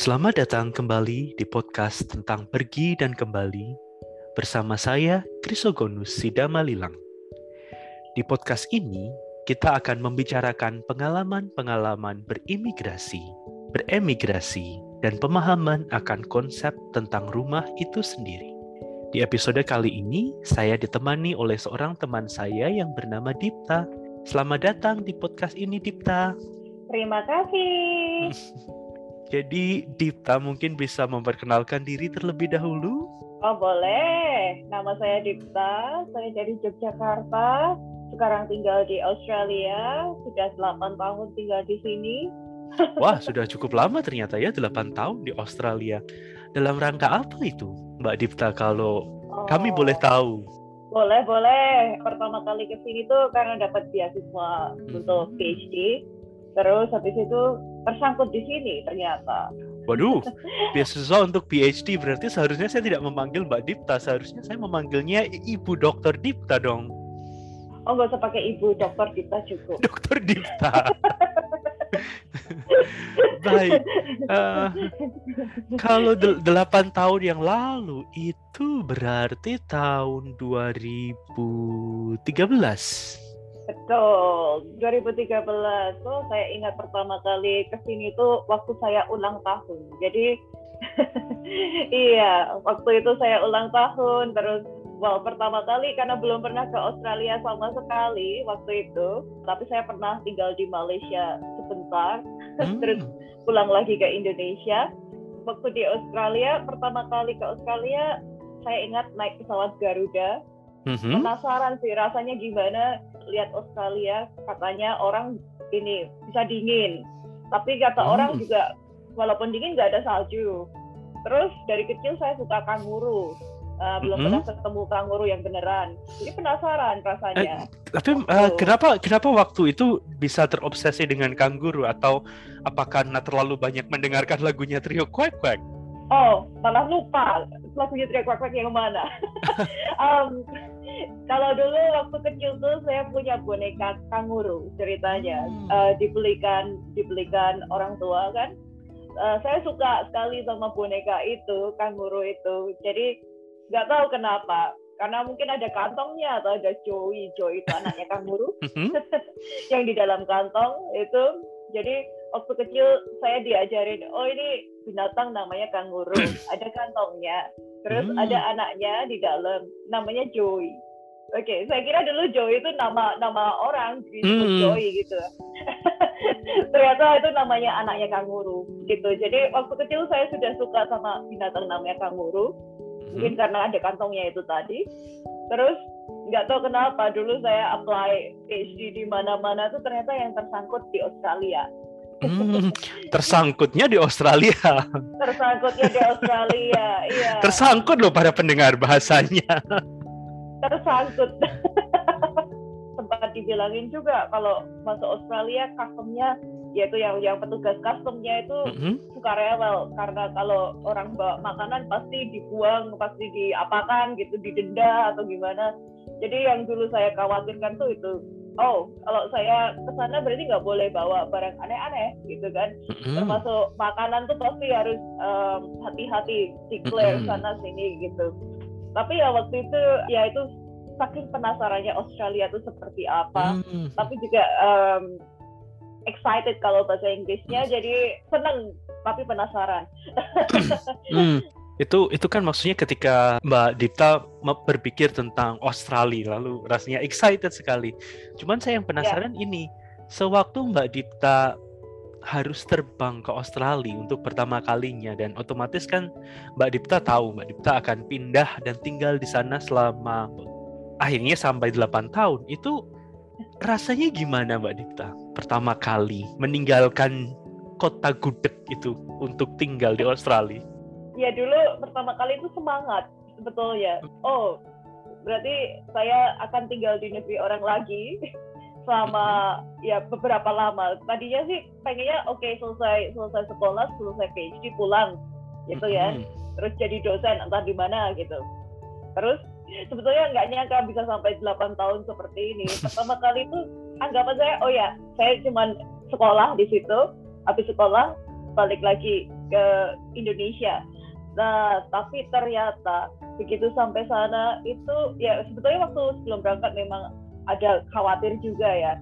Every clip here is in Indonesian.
Selamat datang kembali di podcast tentang pergi dan kembali bersama saya Krisogonus Sidama Lilang. Di podcast ini kita akan membicarakan pengalaman-pengalaman berimigrasi, beremigrasi, dan pemahaman akan konsep tentang rumah itu sendiri. Di episode kali ini, saya ditemani oleh seorang teman saya yang bernama Dipta. Selamat datang di podcast ini, Dipta. Terima kasih. Jadi Dipta mungkin bisa memperkenalkan diri terlebih dahulu? Oh boleh. Nama saya Dipta. Saya dari Yogyakarta. Sekarang tinggal di Australia. Sudah 8 tahun tinggal di sini. Wah, sudah cukup lama ternyata ya 8 tahun di Australia. Dalam rangka apa itu, Mbak Dipta kalau oh. kami boleh tahu? Boleh, boleh. Pertama kali ke sini tuh karena dapat beasiswa hmm. untuk PhD. Terus habis itu tersangkut di sini ternyata. Waduh, beasiswa untuk PhD berarti seharusnya saya tidak memanggil Mbak Dipta, seharusnya saya memanggilnya Ibu Dokter Dipta dong. Oh, nggak usah pakai Ibu Dokter Dipta cukup. Dokter Dipta. Baik. Uh, kalau delapan tahun yang lalu itu berarti tahun 2013. Betul, 2013 tuh saya ingat pertama kali ke sini tuh waktu saya ulang tahun. Jadi iya, waktu itu saya ulang tahun terus wow pertama kali karena belum pernah ke Australia sama sekali waktu itu, tapi saya pernah tinggal di Malaysia sebentar, hmm. terus pulang lagi ke Indonesia. Waktu di Australia pertama kali ke Australia, saya ingat naik pesawat Garuda. Mm-hmm. Penasaran sih rasanya gimana lihat Australia katanya orang ini bisa dingin. Tapi kata hmm. orang juga walaupun dingin nggak ada salju. Terus dari kecil saya suka kanguru. Uh, belum -hmm. pernah ketemu kanguru yang beneran. Jadi penasaran rasanya. Eh, tapi uh, kenapa kenapa waktu itu bisa terobsesi dengan kanguru? Atau apakah karena terlalu banyak mendengarkan lagunya trio Quack Quack oh malah lupa lagunya trio Quack Quack yang mana. Um, kalau dulu waktu kecil tuh saya punya boneka kanguru ceritanya. Hmm. uh, dibelikan dibelikan orang tua kan. Uh, saya suka sekali sama boneka itu kanguru itu. Jadi nggak tahu kenapa. Karena mungkin ada kantongnya atau ada Joey Joey itu anaknya kanguru. Hmm. yang di dalam kantong itu. Jadi waktu kecil saya diajarin oh ini binatang namanya kanguru. Ada kantongnya. Terus hmm. ada anaknya di dalam namanya Joey Oke, okay, saya kira dulu Joey itu nama nama orang disebut hmm. Joey gitu. Ternyata itu namanya anaknya kanguru gitu. Jadi waktu kecil saya sudah suka sama binatang namanya kanguru. Mungkin hmm. karena ada kantongnya itu tadi. Terus nggak tahu kenapa dulu saya apply PhD di mana-mana tuh ternyata yang tersangkut di Australia. Hmm, tersangkutnya di Australia. Tersangkutnya di Australia, iya. Tersangkut loh para pendengar bahasanya tersangkut sempat dibilangin juga kalau masuk Australia customnya yaitu yang yang petugas customnya itu mm-hmm. suka rewel karena kalau orang bawa makanan pasti dibuang pasti diapakan gitu didenda atau gimana jadi yang dulu saya khawatirkan tuh itu oh kalau saya ke sana berarti nggak boleh bawa barang aneh-aneh gitu kan mm-hmm. termasuk makanan tuh pasti harus um, hati-hati declare mm-hmm. sana sini gitu tapi ya waktu itu ya itu saking penasarannya Australia itu seperti apa hmm. tapi juga um, excited kalau bahasa Inggrisnya hmm. jadi seneng tapi penasaran hmm. itu itu kan maksudnya ketika Mbak Dita berpikir tentang Australia lalu rasanya excited sekali cuman saya yang penasaran yeah. ini sewaktu Mbak Dita harus terbang ke Australia untuk pertama kalinya dan otomatis kan Mbak Dipta tahu Mbak Dipta akan pindah dan tinggal di sana selama akhirnya sampai 8 tahun. Itu rasanya gimana Mbak Dipta pertama kali meninggalkan kota gudeg itu untuk tinggal di Australia? Ya dulu pertama kali itu semangat sebetulnya. Oh, berarti saya akan tinggal di negeri orang lagi selama ya beberapa lama. Tadinya sih pengennya oke okay, selesai selesai sekolah, selesai PhD pulang gitu ya. Terus jadi dosen entah di mana gitu. Terus sebetulnya nggak nyangka bisa sampai 8 tahun seperti ini. Pertama kali itu anggapan saya oh ya, saya cuma sekolah di situ, habis sekolah balik lagi ke Indonesia. Nah, tapi ternyata begitu sampai sana itu ya sebetulnya waktu sebelum berangkat memang ada khawatir juga ya.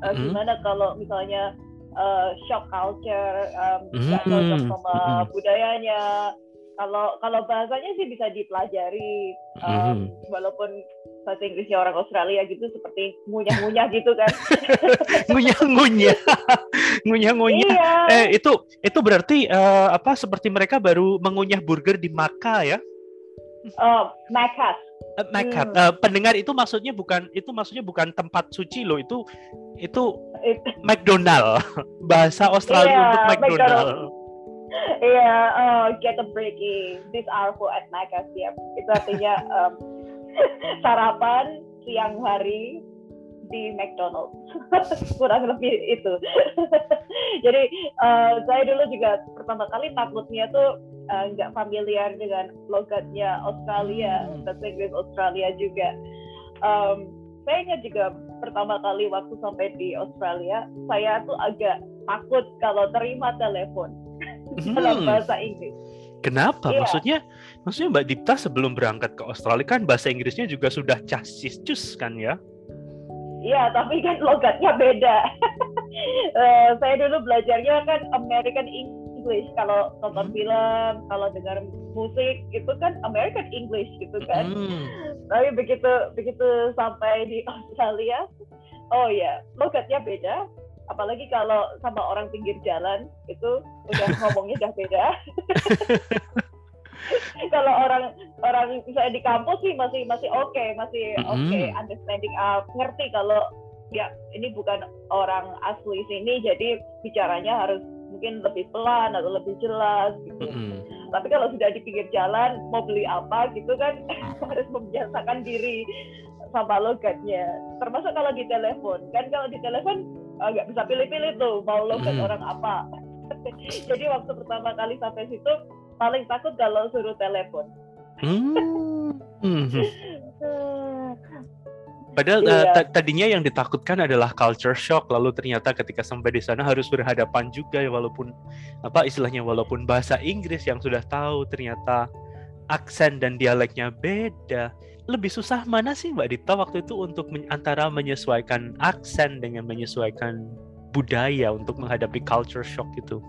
Uh, mm-hmm. Gimana kalau misalnya uh, shock culture, um, mm-hmm. cocok sama mm-hmm. budayanya. Kalau kalau bahasanya sih bisa dipelajari, um, mm-hmm. walaupun bahasa Inggrisnya orang Australia gitu seperti ngunyah-ngunyah gitu kan. ngunyah-ngunyah. ngunyah-ngunyah. Iya. Eh itu itu berarti uh, apa seperti mereka baru mengunyah burger di Maka ya? Oh, Macca's. Uh, Hmm. Uh, pendengar itu maksudnya bukan itu maksudnya bukan tempat suci loh itu itu It, McDonald bahasa Australia yeah, untuk McDonald. Iya, yeah, uh, get a breaking. This our food at Macca's ya. Itu artinya um, sarapan siang hari di McDonald's kurang lebih itu jadi uh, saya dulu juga pertama kali takutnya tuh eh, nggak uh, familiar dengan logatnya Australia hmm. bahasa Inggris Australia juga um, saya ingat juga pertama kali waktu sampai di Australia saya tuh agak takut kalau terima telepon hmm. dalam bahasa Inggris Kenapa? Iya. Maksudnya, maksudnya Mbak Dipta sebelum berangkat ke Australia kan bahasa Inggrisnya juga sudah casis cus kan ya? Iya, tapi kan logatnya beda. uh, saya dulu belajarnya kan American English. Kalau nonton hmm. film, kalau dengar musik, itu kan American English gitu kan. Hmm. Tapi begitu begitu sampai di Australia, oh ya, logatnya beda apalagi kalau sama orang pinggir jalan itu udah ngomongnya udah beda kalau orang orang misalnya di kampus sih masih masih oke okay, masih oke okay, understanding up ngerti kalau ya ini bukan orang asli sini jadi bicaranya harus mungkin lebih pelan atau lebih jelas gitu. Mm-hmm. Tapi kalau sudah di pinggir jalan mau beli apa gitu kan harus membiasakan diri sama logatnya. Termasuk kalau di telepon kan kalau di telepon nggak bisa pilih-pilih tuh mau logat hmm. orang apa jadi waktu pertama kali sampai situ paling takut kalau suruh telepon hmm. Padahal iya. uh, tadinya yang ditakutkan adalah culture shock, lalu ternyata ketika sampai di sana harus berhadapan juga ya walaupun apa istilahnya walaupun bahasa Inggris yang sudah tahu ternyata aksen dan dialeknya beda lebih susah mana sih Mbak Dita waktu itu untuk men antara menyesuaikan aksen dengan menyesuaikan budaya untuk menghadapi culture shock itu?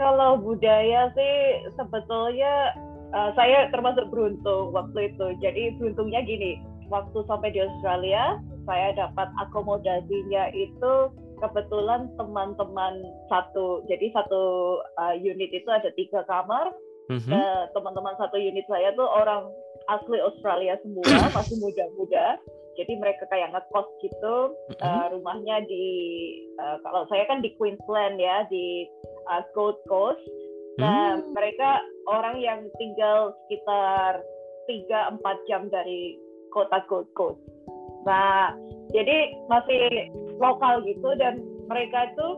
Kalau budaya sih sebetulnya uh, saya termasuk beruntung waktu itu. Jadi beruntungnya gini, waktu sampai di Australia saya dapat akomodasinya itu kebetulan teman-teman satu. Jadi satu uh, unit itu ada tiga kamar. Mm -hmm. uh, teman-teman satu unit saya tuh orang asli Australia semua masih muda-muda jadi mereka kayak ngekos gitu uh, rumahnya di uh, kalau saya kan di Queensland ya di uh, Gold Coast nah hmm. mereka orang yang tinggal sekitar 3-4 jam dari kota Gold Coast nah jadi masih lokal gitu dan mereka itu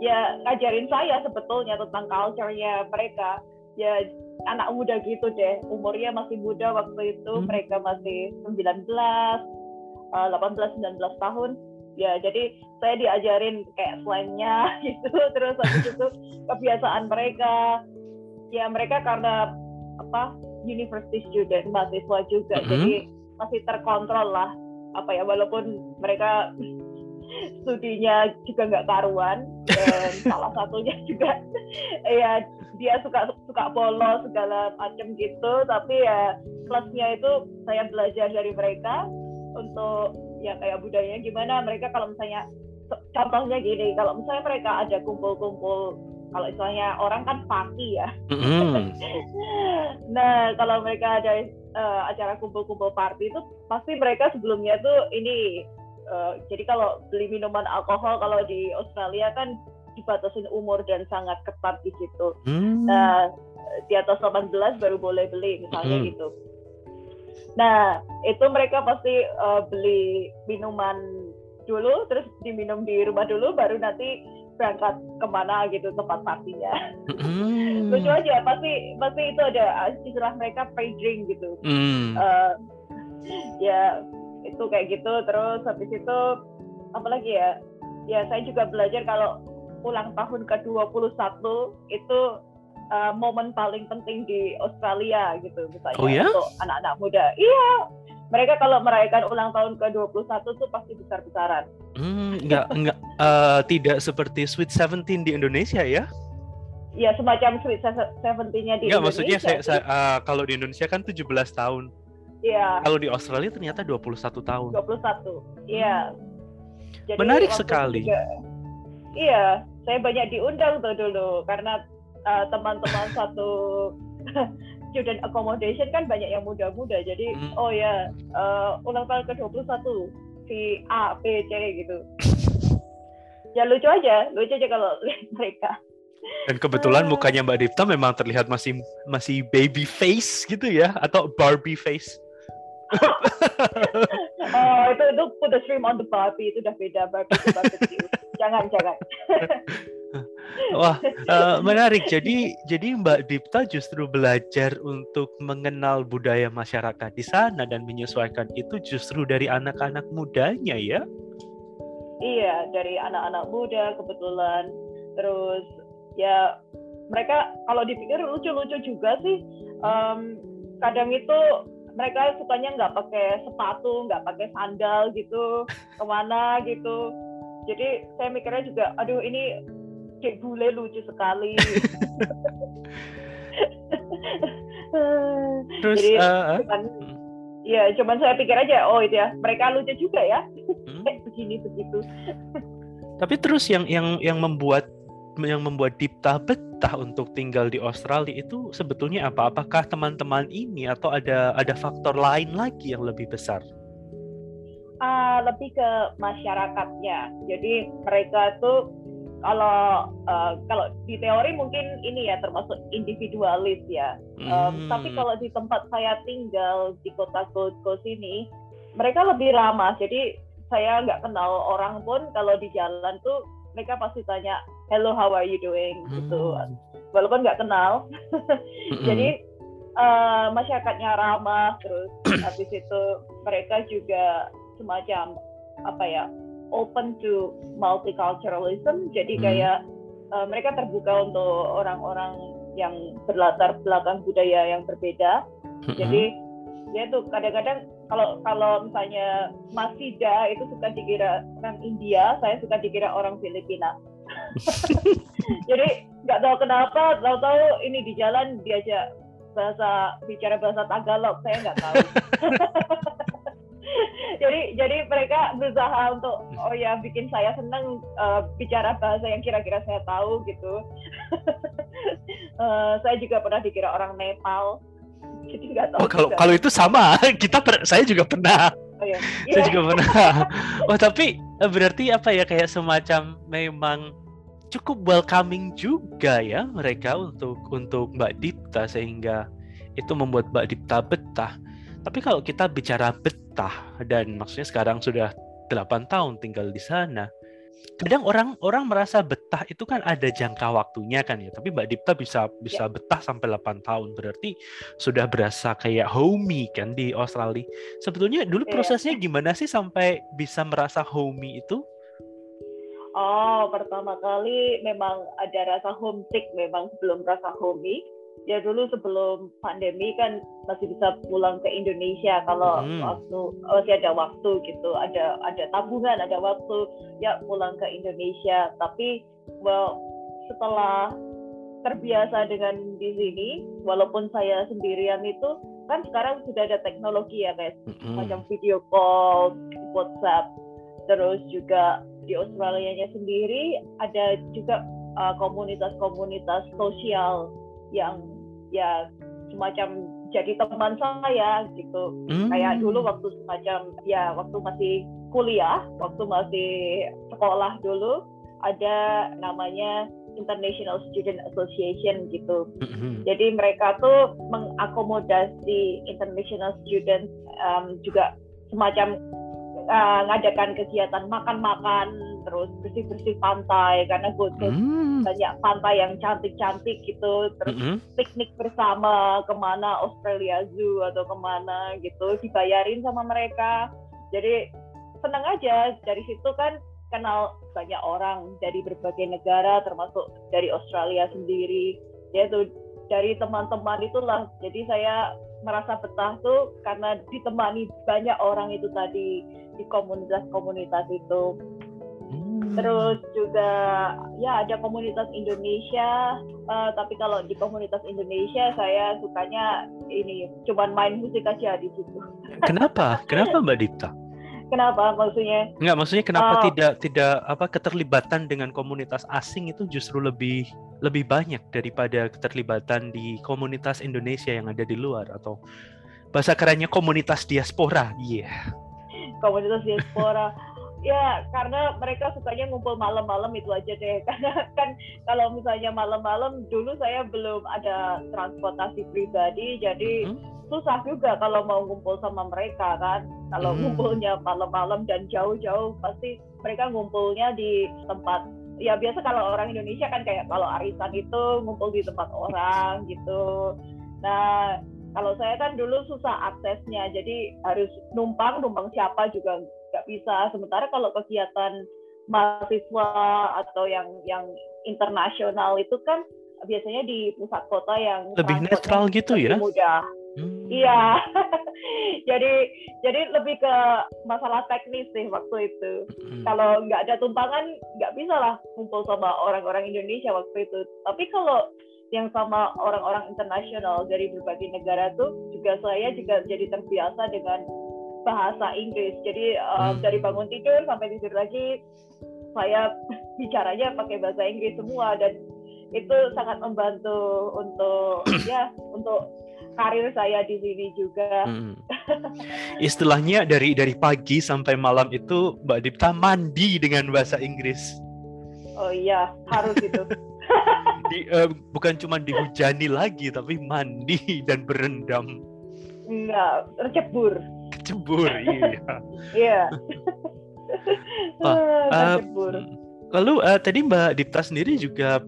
ya ngajarin saya sebetulnya tentang culture-nya mereka. Ya anak muda gitu deh. Umurnya masih muda waktu itu. Hmm. mereka masih 19 uh, 18 19 tahun. Ya jadi saya diajarin kayak slangnya gitu. Terus habis itu kebiasaan mereka. Ya mereka karena apa university student mahasiswa juga. -hmm. jadi masih terkontrol lah. Apa ya walaupun mereka studinya juga nggak karuan dan salah satunya juga ya dia suka suka bolos segala macam gitu. Tapi ya plusnya itu saya belajar dari mereka untuk ya kayak budayanya gimana. Mereka kalau misalnya contohnya gini kalau misalnya mereka ada kumpul-kumpul kalau misalnya orang kan party ya. Mm-hmm. nah kalau mereka ada uh, acara kumpul-kumpul party itu pasti mereka sebelumnya tuh ini uh, jadi kalau beli minuman alkohol kalau di Australia kan dibatasin umur dan sangat ketat di situ. Hmm. Nah, di atas 18 baru boleh beli misalnya hmm. gitu. Nah, itu mereka pasti uh, beli minuman dulu, terus diminum di rumah dulu, baru nanti berangkat ke mana gitu tempat partinya. Hmm. Lucu aja, pasti pasti itu ada istilah mereka pay drink gitu. Hmm. Uh, ya itu kayak gitu, terus habis itu apalagi ya? Ya saya juga belajar kalau ulang tahun ke-21 itu uh, momen paling penting di Australia gitu misalnya oh, ya? untuk anak-anak muda. Iya, mereka kalau merayakan ulang tahun ke-21 tuh pasti besar-besaran. Hmm, enggak enggak uh, tidak seperti Sweet Seventeen di Indonesia ya? Ya semacam Sweet Seventeen-nya di enggak, Indonesia. maksudnya saya, saya uh, kalau di Indonesia kan 17 tahun. Iya. Kalau di Australia ternyata 21 tahun. 21. Iya. Jadi Menarik sekali. Juga, iya, saya banyak diundang tuh dulu karena uh, teman-teman satu student accommodation kan banyak yang muda-muda. Jadi hmm. oh ya uh, ulang tahun ke-21 si A, B, C gitu. ya lucu aja, lucu aja kalau mereka. Dan kebetulan uh, mukanya Mbak Dipta memang terlihat masih masih baby face gitu ya atau Barbie face. oh itu itu put the shrimp on the Barbie itu udah beda Barbie itu barbecue. jangan jangan. Wah, uh, menarik. Jadi jadi Mbak Dipta justru belajar untuk mengenal budaya masyarakat di sana dan menyesuaikan itu justru dari anak-anak mudanya ya? Iya, dari anak-anak muda kebetulan. Terus ya mereka kalau dipikir lucu-lucu juga sih. Um, kadang itu mereka sukanya nggak pakai sepatu, nggak pakai sandal gitu, ke mana gitu. Jadi saya mikirnya juga, aduh ini Cek bule lucu sekali. Terus, Jadi, uh, cuman, ya cuman saya pikir aja, oh itu ya, mereka lucu juga ya, hmm. begini begitu. Tapi terus yang yang yang membuat yang membuat Dipta betah untuk tinggal di Australia itu sebetulnya apa? Apakah teman-teman ini atau ada ada faktor lain lagi yang lebih besar? Uh, lebih ke masyarakatnya. Jadi mereka tuh kalau uh, kalau di teori mungkin ini ya termasuk individualis ya. Um, Tapi kalau di tempat saya tinggal di kota Gold Coast ini, mereka lebih ramah. Jadi saya nggak kenal orang pun kalau di jalan tuh mereka pasti tanya, hello how are you doing gitu. Hmm. Walaupun nggak kenal. Jadi uh, masyarakatnya ramah terus habis itu mereka juga semacam apa ya open to multiculturalism jadi hmm. kayak uh, mereka terbuka untuk orang-orang yang berlatar belakang budaya yang berbeda hmm. jadi dia tuh kadang-kadang kalau kalau misalnya Mas Sida itu suka dikira orang India saya suka dikira orang Filipina jadi nggak tahu kenapa tahu-tahu ini di jalan diajak bahasa bicara bahasa Tagalog saya nggak tahu berusaha untuk oh ya bikin saya senang uh, bicara bahasa yang kira-kira saya tahu gitu. Uh, saya juga pernah dikira orang Nepal. Jadi nggak tahu oh, kalau kalau itu sama. Kita per, saya juga pernah. Oh, iya. saya yeah. juga pernah. Oh tapi eh, berarti apa ya kayak semacam memang cukup welcoming juga ya mereka untuk untuk Mbak Dipta sehingga itu membuat Mbak Dipta betah. Tapi kalau kita bicara betah dan maksudnya sekarang sudah 8 tahun tinggal di sana, kadang orang orang merasa betah itu kan ada jangka waktunya kan ya. Tapi Mbak Dipta bisa bisa ya. betah sampai 8 tahun berarti sudah berasa kayak homey kan di Australia. Sebetulnya dulu ya. prosesnya gimana sih sampai bisa merasa homey itu? Oh, pertama kali memang ada rasa homesick memang sebelum rasa homey ya dulu sebelum pandemi kan masih bisa pulang ke Indonesia kalau hmm. waktu masih ada waktu gitu ada ada tabungan ada waktu ya pulang ke Indonesia tapi well setelah terbiasa dengan di sini walaupun saya sendirian itu kan sekarang sudah ada teknologi ya guys hmm. macam video call WhatsApp terus juga di Australia nya sendiri ada juga uh, komunitas-komunitas uh, sosial yang ya semacam jadi teman saya gitu hmm. kayak dulu waktu semacam ya waktu masih kuliah waktu masih sekolah dulu ada namanya International Student Association gitu hmm. jadi mereka tuh mengakomodasi international students um, juga semacam uh, ngadakan kegiatan makan-makan terus bersih-bersih pantai karena gue hmm. banyak pantai yang cantik-cantik gitu terus -hmm. piknik bersama ke mana Australia Zoo atau ke mana gitu dibayarin sama mereka jadi senang aja dari situ kan kenal banyak orang dari berbagai negara termasuk dari Australia sendiri yaitu dari teman-teman itulah jadi saya merasa betah tuh karena ditemani banyak orang itu tadi di komunitas-komunitas itu hmm. terus juga ya ada komunitas Indonesia uh, tapi kalau di komunitas Indonesia saya sukanya ini cuman main musik aja di situ kenapa kenapa Mbak Dipta Kenapa maksudnya? Enggak, maksudnya kenapa uh, tidak tidak apa keterlibatan dengan komunitas asing itu justru lebih lebih banyak daripada keterlibatan di komunitas Indonesia yang ada di luar atau bahasa kerennya komunitas diaspora. Iya. Yeah. Komunitas diaspora. Ya karena mereka sukanya ngumpul malam-malam itu aja deh karena kan kalau misalnya malam-malam dulu saya belum ada transportasi pribadi jadi hmm? susah juga kalau mau ngumpul sama mereka kan kalau hmm. ngumpulnya malam-malam dan jauh-jauh pasti mereka ngumpulnya di tempat ya biasa kalau orang Indonesia kan kayak kalau arisan itu ngumpul di tempat orang gitu nah kalau saya kan dulu susah aksesnya jadi harus numpang numpang siapa juga nggak bisa sementara kalau kegiatan mahasiswa atau yang yang internasional itu kan biasanya di pusat kota yang lebih netral gitu ya mudah Hmm. Iya. jadi jadi lebih ke masalah teknis sih waktu itu. Hmm. Kalau nggak ada tumpangan nggak bisa lah kumpul sama orang-orang Indonesia waktu itu. Tapi kalau yang sama orang-orang internasional dari berbagai negara tuh juga saya juga jadi terbiasa dengan bahasa Inggris. Jadi um, hmm. dari bangun tidur sampai tidur lagi saya bicaranya pakai bahasa Inggris semua dan itu sangat membantu untuk ya untuk karir saya di sini juga. Hmm. Istilahnya dari dari pagi sampai malam itu Mbak Dipta mandi dengan bahasa Inggris. Oh iya, harus itu. di, uh, bukan cuma dihujani lagi, tapi mandi dan berendam. Enggak, tercebur. Tercebur, iya. Iya. uh, lalu uh, tadi Mbak Dipta sendiri juga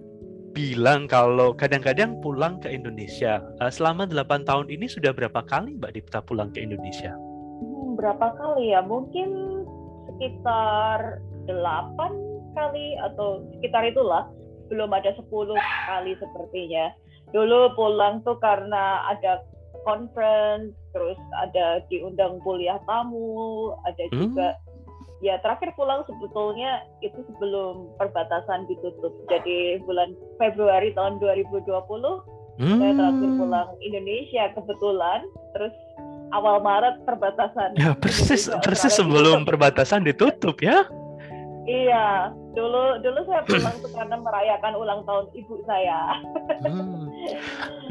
bilang kalau kadang-kadang pulang ke Indonesia. Uh, selama 8 tahun ini sudah berapa kali Mbak Dipta pulang ke Indonesia? Hmm, berapa kali ya? Mungkin sekitar 8 kali atau sekitar itulah. Belum ada 10 kali sepertinya. Dulu pulang tuh karena ada conference, terus ada diundang kuliah tamu, ada juga hmm ya terakhir pulang sebetulnya itu sebelum perbatasan ditutup. Jadi bulan Februari tahun 2020 hmm. saya terakhir pulang Indonesia kebetulan. Terus awal Maret perbatasan. Ya persis persis sebelum ditutup. perbatasan ditutup ya. Iya, dulu dulu saya pulang tuh karena merayakan ulang tahun ibu saya. hmm.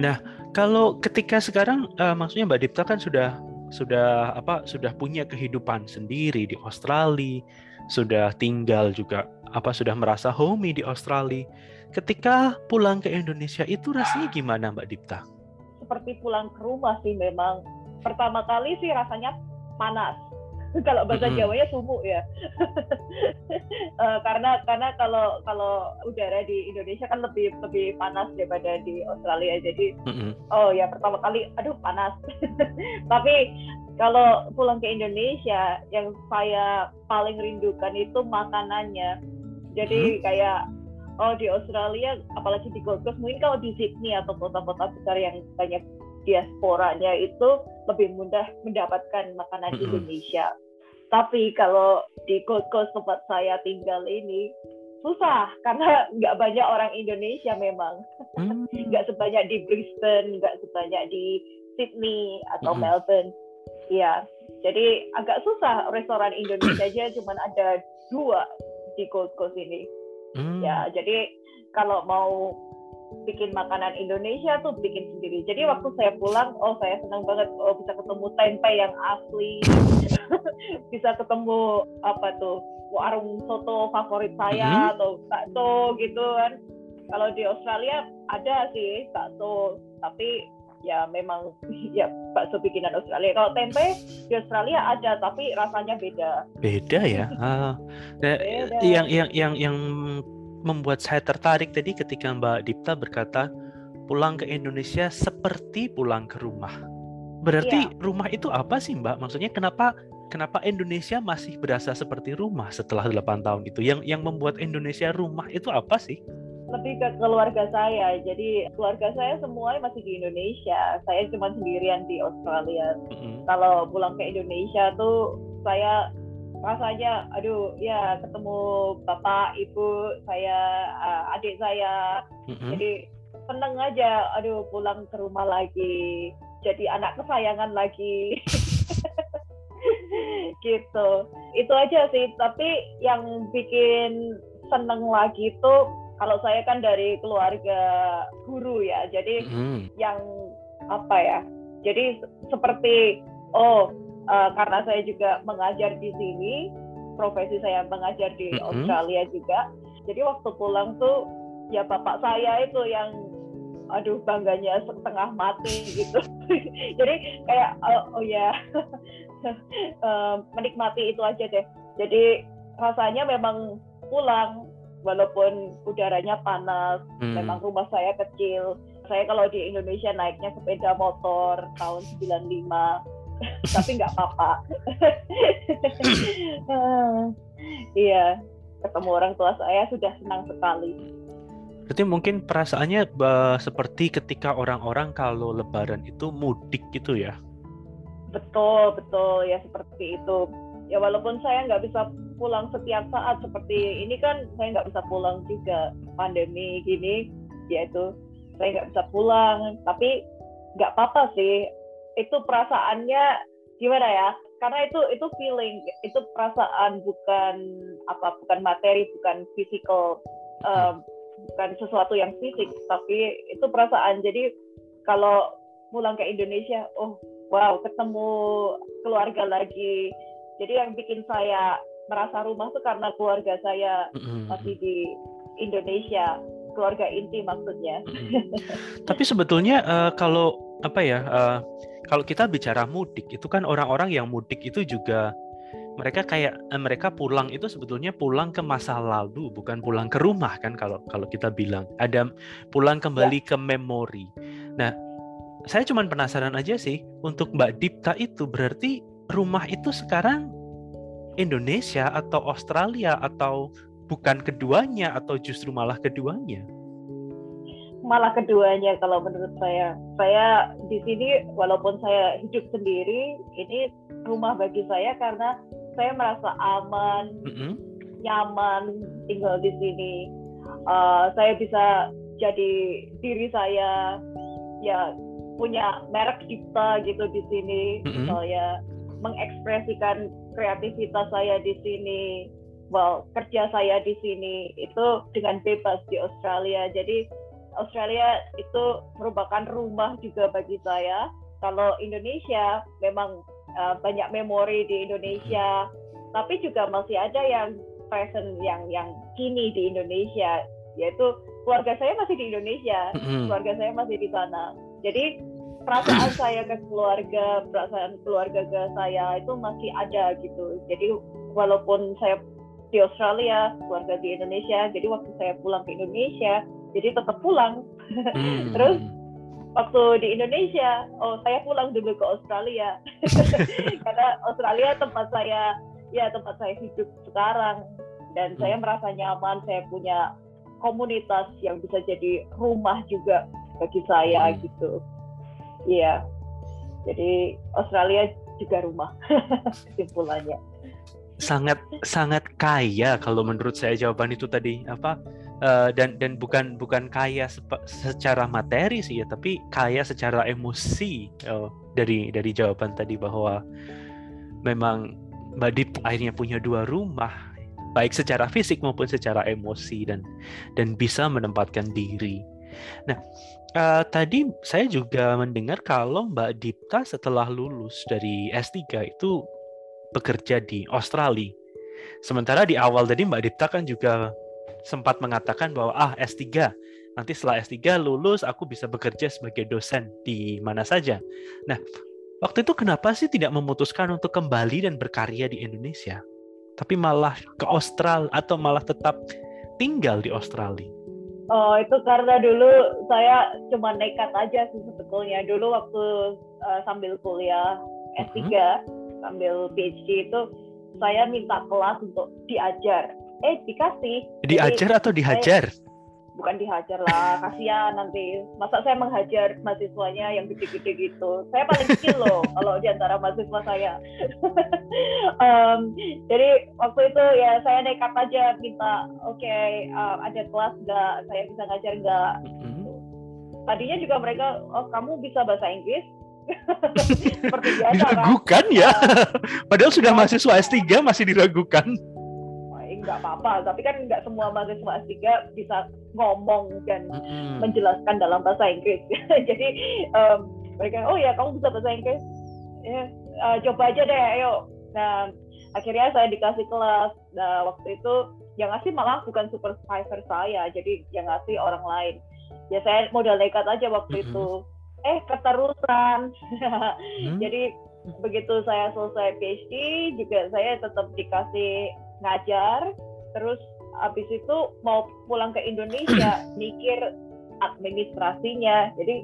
Nah, kalau ketika sekarang uh, maksudnya Mbak Dipta kan sudah sudah apa sudah punya kehidupan sendiri di Australia, sudah tinggal juga apa sudah merasa homey di Australia. Ketika pulang ke Indonesia itu rasanya gimana Mbak Dipta? Seperti pulang ke rumah sih memang. Pertama kali sih rasanya panas kalau bahasa mm-hmm. Jawanya sumuk ya. uh, karena karena kalau kalau udara di Indonesia kan lebih lebih panas daripada di Australia. Jadi mm-hmm. oh ya pertama kali aduh panas. Tapi kalau pulang ke Indonesia yang saya paling rindukan itu makanannya. Jadi mm-hmm. kayak oh di Australia apalagi di Gold Coast mungkin kalau di Sydney atau kota-kota besar yang banyak diasporanya itu lebih mudah mendapatkan makanan mm -hmm. Indonesia. Tapi kalau di Gold Coast tempat saya tinggal ini susah karena nggak banyak orang Indonesia memang. Hmm. Nggak sebanyak di Brisbane, nggak sebanyak di Sydney atau hmm. Melbourne. Iya, jadi agak susah restoran Indonesia aja cuma ada dua di Gold Coast ini. Hmm. Ya, jadi kalau mau bikin makanan Indonesia tuh bikin sendiri. Jadi waktu saya pulang, oh saya senang banget oh bisa ketemu tempe yang asli, bisa ketemu apa tuh warung soto favorit saya mm-hmm. atau bakso gitu kan. Kalau di Australia ada sih bakso, tapi ya memang ya bakso bikinan Australia. Kalau tempe di Australia ada, tapi rasanya beda. Beda ya. Uh, beda. Yang yang yang yang membuat saya tertarik tadi ketika Mbak Dipta berkata pulang ke Indonesia seperti pulang ke rumah. Berarti iya. rumah itu apa sih Mbak? Maksudnya kenapa kenapa Indonesia masih berasa seperti rumah setelah 8 tahun itu? Yang yang membuat Indonesia rumah itu apa sih? lebih ke keluarga saya. Jadi keluarga saya semua masih di Indonesia. Saya cuma sendirian di Australia. Mm-hmm. Kalau pulang ke Indonesia tuh saya rasanya, aduh, ya ketemu bapak, ibu, saya, uh, adik saya. Mm-hmm. Jadi seneng aja, aduh pulang ke rumah lagi. Jadi anak kesayangan lagi. gitu. Itu aja sih. Tapi yang bikin seneng lagi tuh kalau saya kan dari keluarga guru ya jadi mm. yang apa ya jadi seperti oh uh, karena saya juga mengajar di sini profesi saya mengajar di mm -hmm. Australia juga jadi waktu pulang tuh ya bapak saya itu yang aduh bangganya setengah mati gitu jadi kayak oh, oh ya uh, menikmati itu aja deh jadi rasanya memang pulang walaupun udaranya panas, hmm. memang rumah saya kecil. Saya kalau di Indonesia naiknya sepeda motor tahun 95, tapi nggak apa-apa. iya, ketemu orang tua saya sudah senang sekali. Berarti mungkin perasaannya uh, seperti ketika orang-orang kalau lebaran itu mudik gitu ya? Betul, betul ya seperti itu. Ya walaupun saya nggak bisa pulang setiap saat seperti ini kan saya nggak bisa pulang juga pandemi gini yaitu saya nggak bisa pulang tapi nggak apa-apa sih itu perasaannya gimana ya karena itu itu feeling itu perasaan bukan apa bukan materi bukan physical um, bukan sesuatu yang fisik tapi itu perasaan jadi kalau pulang ke Indonesia oh wow ketemu keluarga lagi jadi yang bikin saya merasa rumah tuh karena keluarga saya mm-hmm. masih di Indonesia keluarga inti maksudnya. Mm-hmm. Tapi sebetulnya uh, kalau apa ya uh, kalau kita bicara mudik itu kan orang-orang yang mudik itu juga mereka kayak uh, mereka pulang itu sebetulnya pulang ke masa lalu bukan pulang ke rumah kan kalau kalau kita bilang ada pulang kembali ya. ke memori. Nah saya cuma penasaran aja sih untuk Mbak Dipta itu berarti rumah itu sekarang Indonesia atau Australia atau bukan keduanya atau justru malah keduanya? Malah keduanya kalau menurut saya. Saya di sini walaupun saya hidup sendiri, ini rumah bagi saya karena saya merasa aman, mm -hmm. nyaman tinggal di sini. Uh, saya bisa jadi diri saya, ya punya merek cipta gitu di sini, mm -hmm. misalnya mengekspresikan kreativitas saya di sini, well, kerja saya di sini itu dengan bebas di Australia. Jadi Australia itu merupakan rumah juga bagi saya. Kalau Indonesia memang uh, banyak memori di Indonesia, tapi juga masih ada yang present yang yang kini di Indonesia, yaitu keluarga saya masih di Indonesia, keluarga saya masih di sana. Jadi perasaan saya ke keluarga, perasaan keluarga ke saya itu masih ada gitu. Jadi walaupun saya di Australia, keluarga di Indonesia, jadi waktu saya pulang ke Indonesia, jadi tetap pulang. Hmm. Terus waktu di Indonesia, oh saya pulang dulu ke Australia karena Australia tempat saya ya tempat saya hidup sekarang dan saya hmm. merasa nyaman, saya punya komunitas yang bisa jadi rumah juga bagi saya hmm. gitu. Iya. Jadi Australia juga rumah kesimpulannya. Sangat sangat kaya kalau menurut saya jawaban itu tadi apa uh, dan dan bukan bukan kaya secara materi sih ya tapi kaya secara emosi uh, dari dari jawaban tadi bahwa memang Mbak Dip akhirnya punya dua rumah baik secara fisik maupun secara emosi dan dan bisa menempatkan diri. Nah, Uh, tadi saya juga mendengar kalau Mbak Dipta setelah lulus dari S3 itu bekerja di Australia. Sementara di awal tadi Mbak Dipta kan juga sempat mengatakan bahwa ah S3 nanti setelah S3 lulus aku bisa bekerja sebagai dosen di mana saja. Nah, waktu itu kenapa sih tidak memutuskan untuk kembali dan berkarya di Indonesia? Tapi malah ke Australia atau malah tetap tinggal di Australia? Oh, itu karena dulu saya cuma nekat aja sih sebetulnya. Dulu waktu uh, sambil kuliah S3, uh-huh. sambil PhD itu saya minta kelas untuk diajar. Eh, dikasih. Diajar Jadi, atau dihajar? Saya, bukan dihajar lah kasihan nanti masa saya menghajar mahasiswanya yang gede-gede gitu saya paling kecil loh kalau di antara mahasiswa saya um, jadi waktu itu ya saya nekat aja minta oke okay, uh, ada kelas nggak saya bisa ngajar nggak mm-hmm. tadinya juga mereka oh kamu bisa bahasa Inggris seperti biasa kan? diragukan kan? ya padahal sudah iya. mahasiswa S3 masih diragukan nggak apa-apa. Tapi kan nggak semua mahasiswa S3 bisa ngomong dan mm-hmm. menjelaskan dalam bahasa Inggris. Jadi um, mereka oh ya kamu bisa bahasa Inggris? Ya uh, coba aja deh ayo. Nah akhirnya saya dikasih kelas. Nah waktu itu yang ngasih malah bukan supervisor saya jadi yang ngasih orang lain. Ya saya modal nekat aja waktu mm-hmm. itu. Eh keterusan. Mm-hmm. jadi begitu saya selesai PhD juga saya tetap dikasih ngajar terus habis itu mau pulang ke Indonesia mikir administrasinya jadi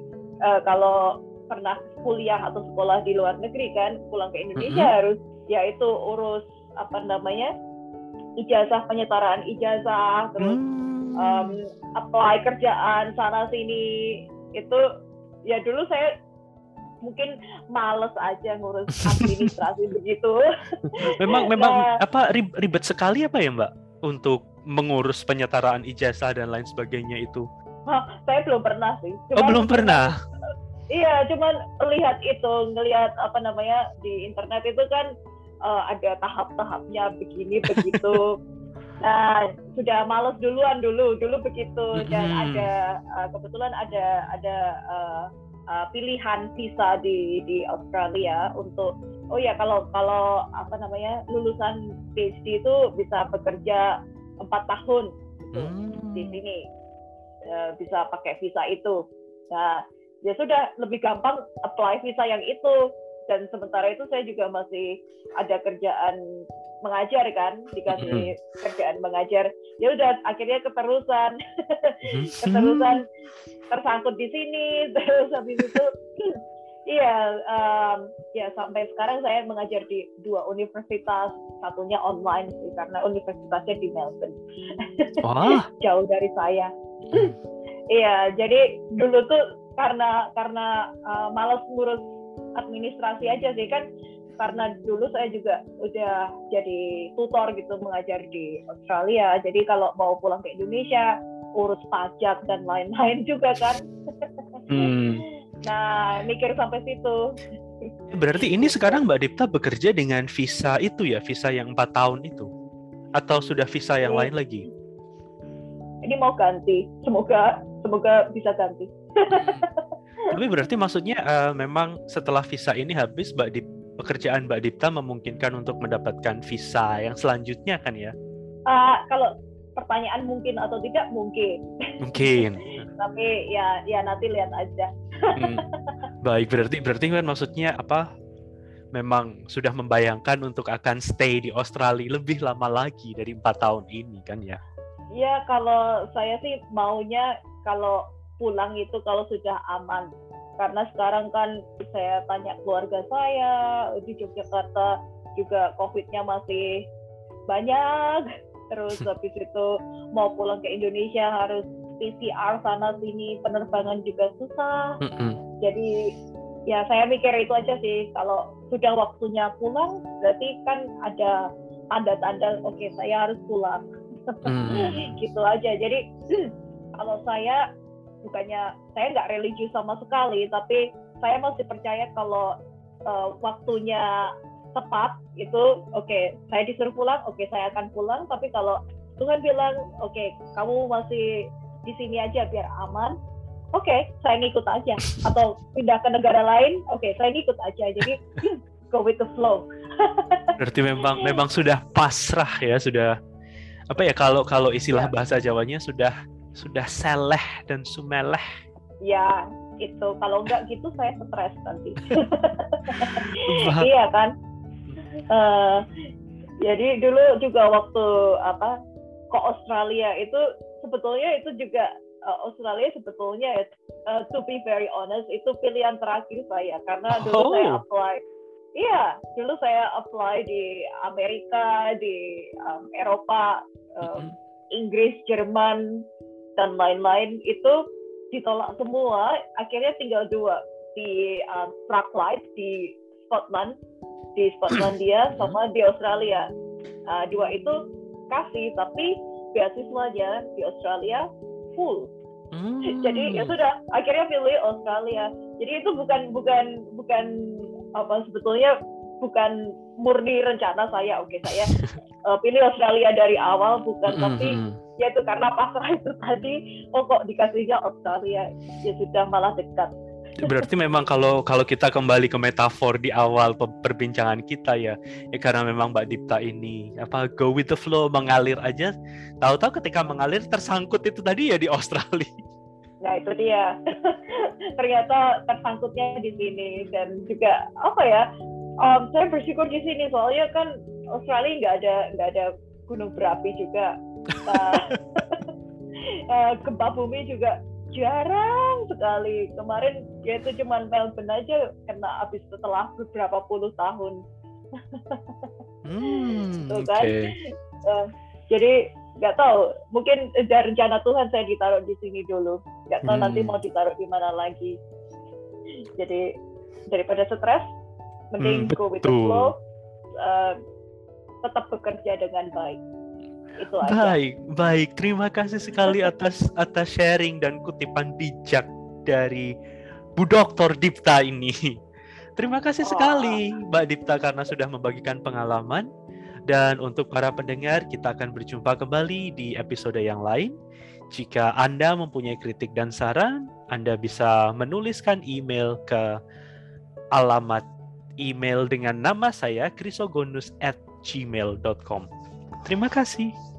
uh, kalau pernah kuliah atau sekolah di luar negeri kan pulang ke Indonesia mm -hmm. harus yaitu urus apa namanya ijazah penyetaraan ijazah terus mm. um, apply kerjaan sana sini itu ya dulu saya mungkin males aja ngurus administrasi begitu. Memang memang nah, apa ribet sekali apa ya Mbak untuk mengurus penyetaraan ijazah dan lain sebagainya itu? Hah, saya belum pernah sih. Oh, cuman, oh belum pernah. Iya, cuman lihat itu, ngelihat apa namanya di internet itu kan uh, ada tahap-tahapnya begini begitu. Nah, sudah males duluan dulu, dulu begitu dan ada uh, kebetulan ada ada uh, uh, pilihan visa di di Australia untuk oh ya kalau kalau apa namanya lulusan PhD itu bisa bekerja empat tahun gitu, hmm. di sini uh, bisa pakai visa itu. Nah ya sudah lebih gampang apply visa yang itu dan sementara itu saya juga masih ada kerjaan mengajar kan dikasih mm-hmm. kerjaan mengajar ya udah akhirnya keterusan. Mm-hmm. keterusan tersangkut di sini terus habis itu iya um, ya sampai sekarang saya mengajar di dua universitas. Satunya online sih karena universitasnya di Melbourne. Oh. jauh dari saya. Iya jadi dulu tuh karena karena uh, malas ngurus administrasi aja sih kan karena dulu saya juga udah jadi tutor gitu mengajar di Australia. Jadi kalau mau pulang ke Indonesia urus pajak dan lain-lain juga kan. Hmm. nah mikir sampai situ. Berarti ini sekarang Mbak Dipta bekerja dengan visa itu ya visa yang empat tahun itu? Atau sudah visa yang ini, lain lagi? Ini mau ganti. Semoga semoga bisa ganti. Tapi berarti maksudnya uh, memang setelah visa ini habis Mbak Dipta pekerjaan Mbak Dipta memungkinkan untuk mendapatkan visa yang selanjutnya kan ya? Uh, kalau pertanyaan mungkin atau tidak mungkin. Mungkin. Tapi ya ya nanti lihat aja. hmm. Baik berarti berarti kan maksudnya apa? Memang sudah membayangkan untuk akan stay di Australia lebih lama lagi dari empat tahun ini kan ya? Ya kalau saya sih maunya kalau pulang itu kalau sudah aman karena sekarang kan saya tanya keluarga saya di Yogyakarta juga COVID-nya masih banyak. Terus habis itu mau pulang ke Indonesia harus PCR sana sini penerbangan juga susah. Mm -hmm. jadi ya saya mikir itu aja sih. Kalau sudah waktunya pulang berarti kan ada tanda-tanda oke okay, saya harus pulang. Mm. gitu aja. Jadi kalau saya bukannya saya nggak religius sama sekali tapi saya masih percaya kalau uh, waktunya tepat itu oke okay, saya disuruh pulang oke okay, saya akan pulang. Tapi kalau Tuhan bilang oke okay, kamu masih di sini aja biar aman oke okay, saya ngikut aja. Atau pindah ke negara lain oke okay, saya ngikut aja. Jadi go with the flow. Berarti memang memang sudah pasrah ya sudah apa ya kalau kalau istilah ya. bahasa Jawanya sudah sudah seleh dan sumeleh. Ya, itu kalau enggak gitu saya stres nanti. iya kan? Uh, jadi dulu juga waktu apa ke Australia itu sebetulnya itu juga uh, Australia sebetulnya uh, to be very honest itu pilihan terakhir saya karena dulu oh. saya apply Iya, dulu saya apply di Amerika, di um, Eropa, um, mm -hmm. Inggris, Jerman, dan lain-lain itu ditolak semua. Akhirnya tinggal dua di uh, Strathclyde di Scotland, di Scotlandia sama di Australia. Uh, dua itu kasih, tapi beasiswanya di Australia full. Hmm. Jadi ya sudah, akhirnya pilih Australia. Jadi itu bukan bukan bukan apa sebetulnya bukan murni rencana saya. Oke, saya uh, pilih Australia dari awal bukan, mm -hmm. tapi ya itu karena pasrah itu tadi, oh kok dikasihnya Australia, ya sudah malah dekat. Berarti memang kalau kalau kita kembali ke metafor di awal perbincangan kita ya, ya karena memang Mbak Dipta ini apa go with the flow mengalir aja, tahu-tahu ketika mengalir tersangkut itu tadi ya di Australia. Nah itu dia, ternyata tersangkutnya di sini dan juga apa ya, um, saya bersyukur di sini. Soalnya kan Australia nggak ada nggak ada gunung berapi juga, uh, uh, gempa bumi juga jarang sekali. Kemarin ya itu cuma Melbourne aja kena habis setelah beberapa puluh tahun. Hmm, Tuh kan. okay. uh, jadi nggak tahu mungkin dari rencana Tuhan saya ditaruh di sini dulu. Nggak tahu hmm. nanti mau ditaruh di mana lagi. Jadi daripada stres mending hmm, go with the flow. Uh, tetap bekerja dengan baik itu aja. Baik, baik. Terima kasih sekali atas atas sharing dan kutipan bijak dari Bu Dokter Dipta ini. Terima kasih sekali Mbak Dipta karena sudah membagikan pengalaman. Dan untuk para pendengar, kita akan berjumpa kembali di episode yang lain. Jika Anda mempunyai kritik dan saran, Anda bisa menuliskan email ke alamat email dengan nama saya krisogonus at gmail.com. Terima kasih.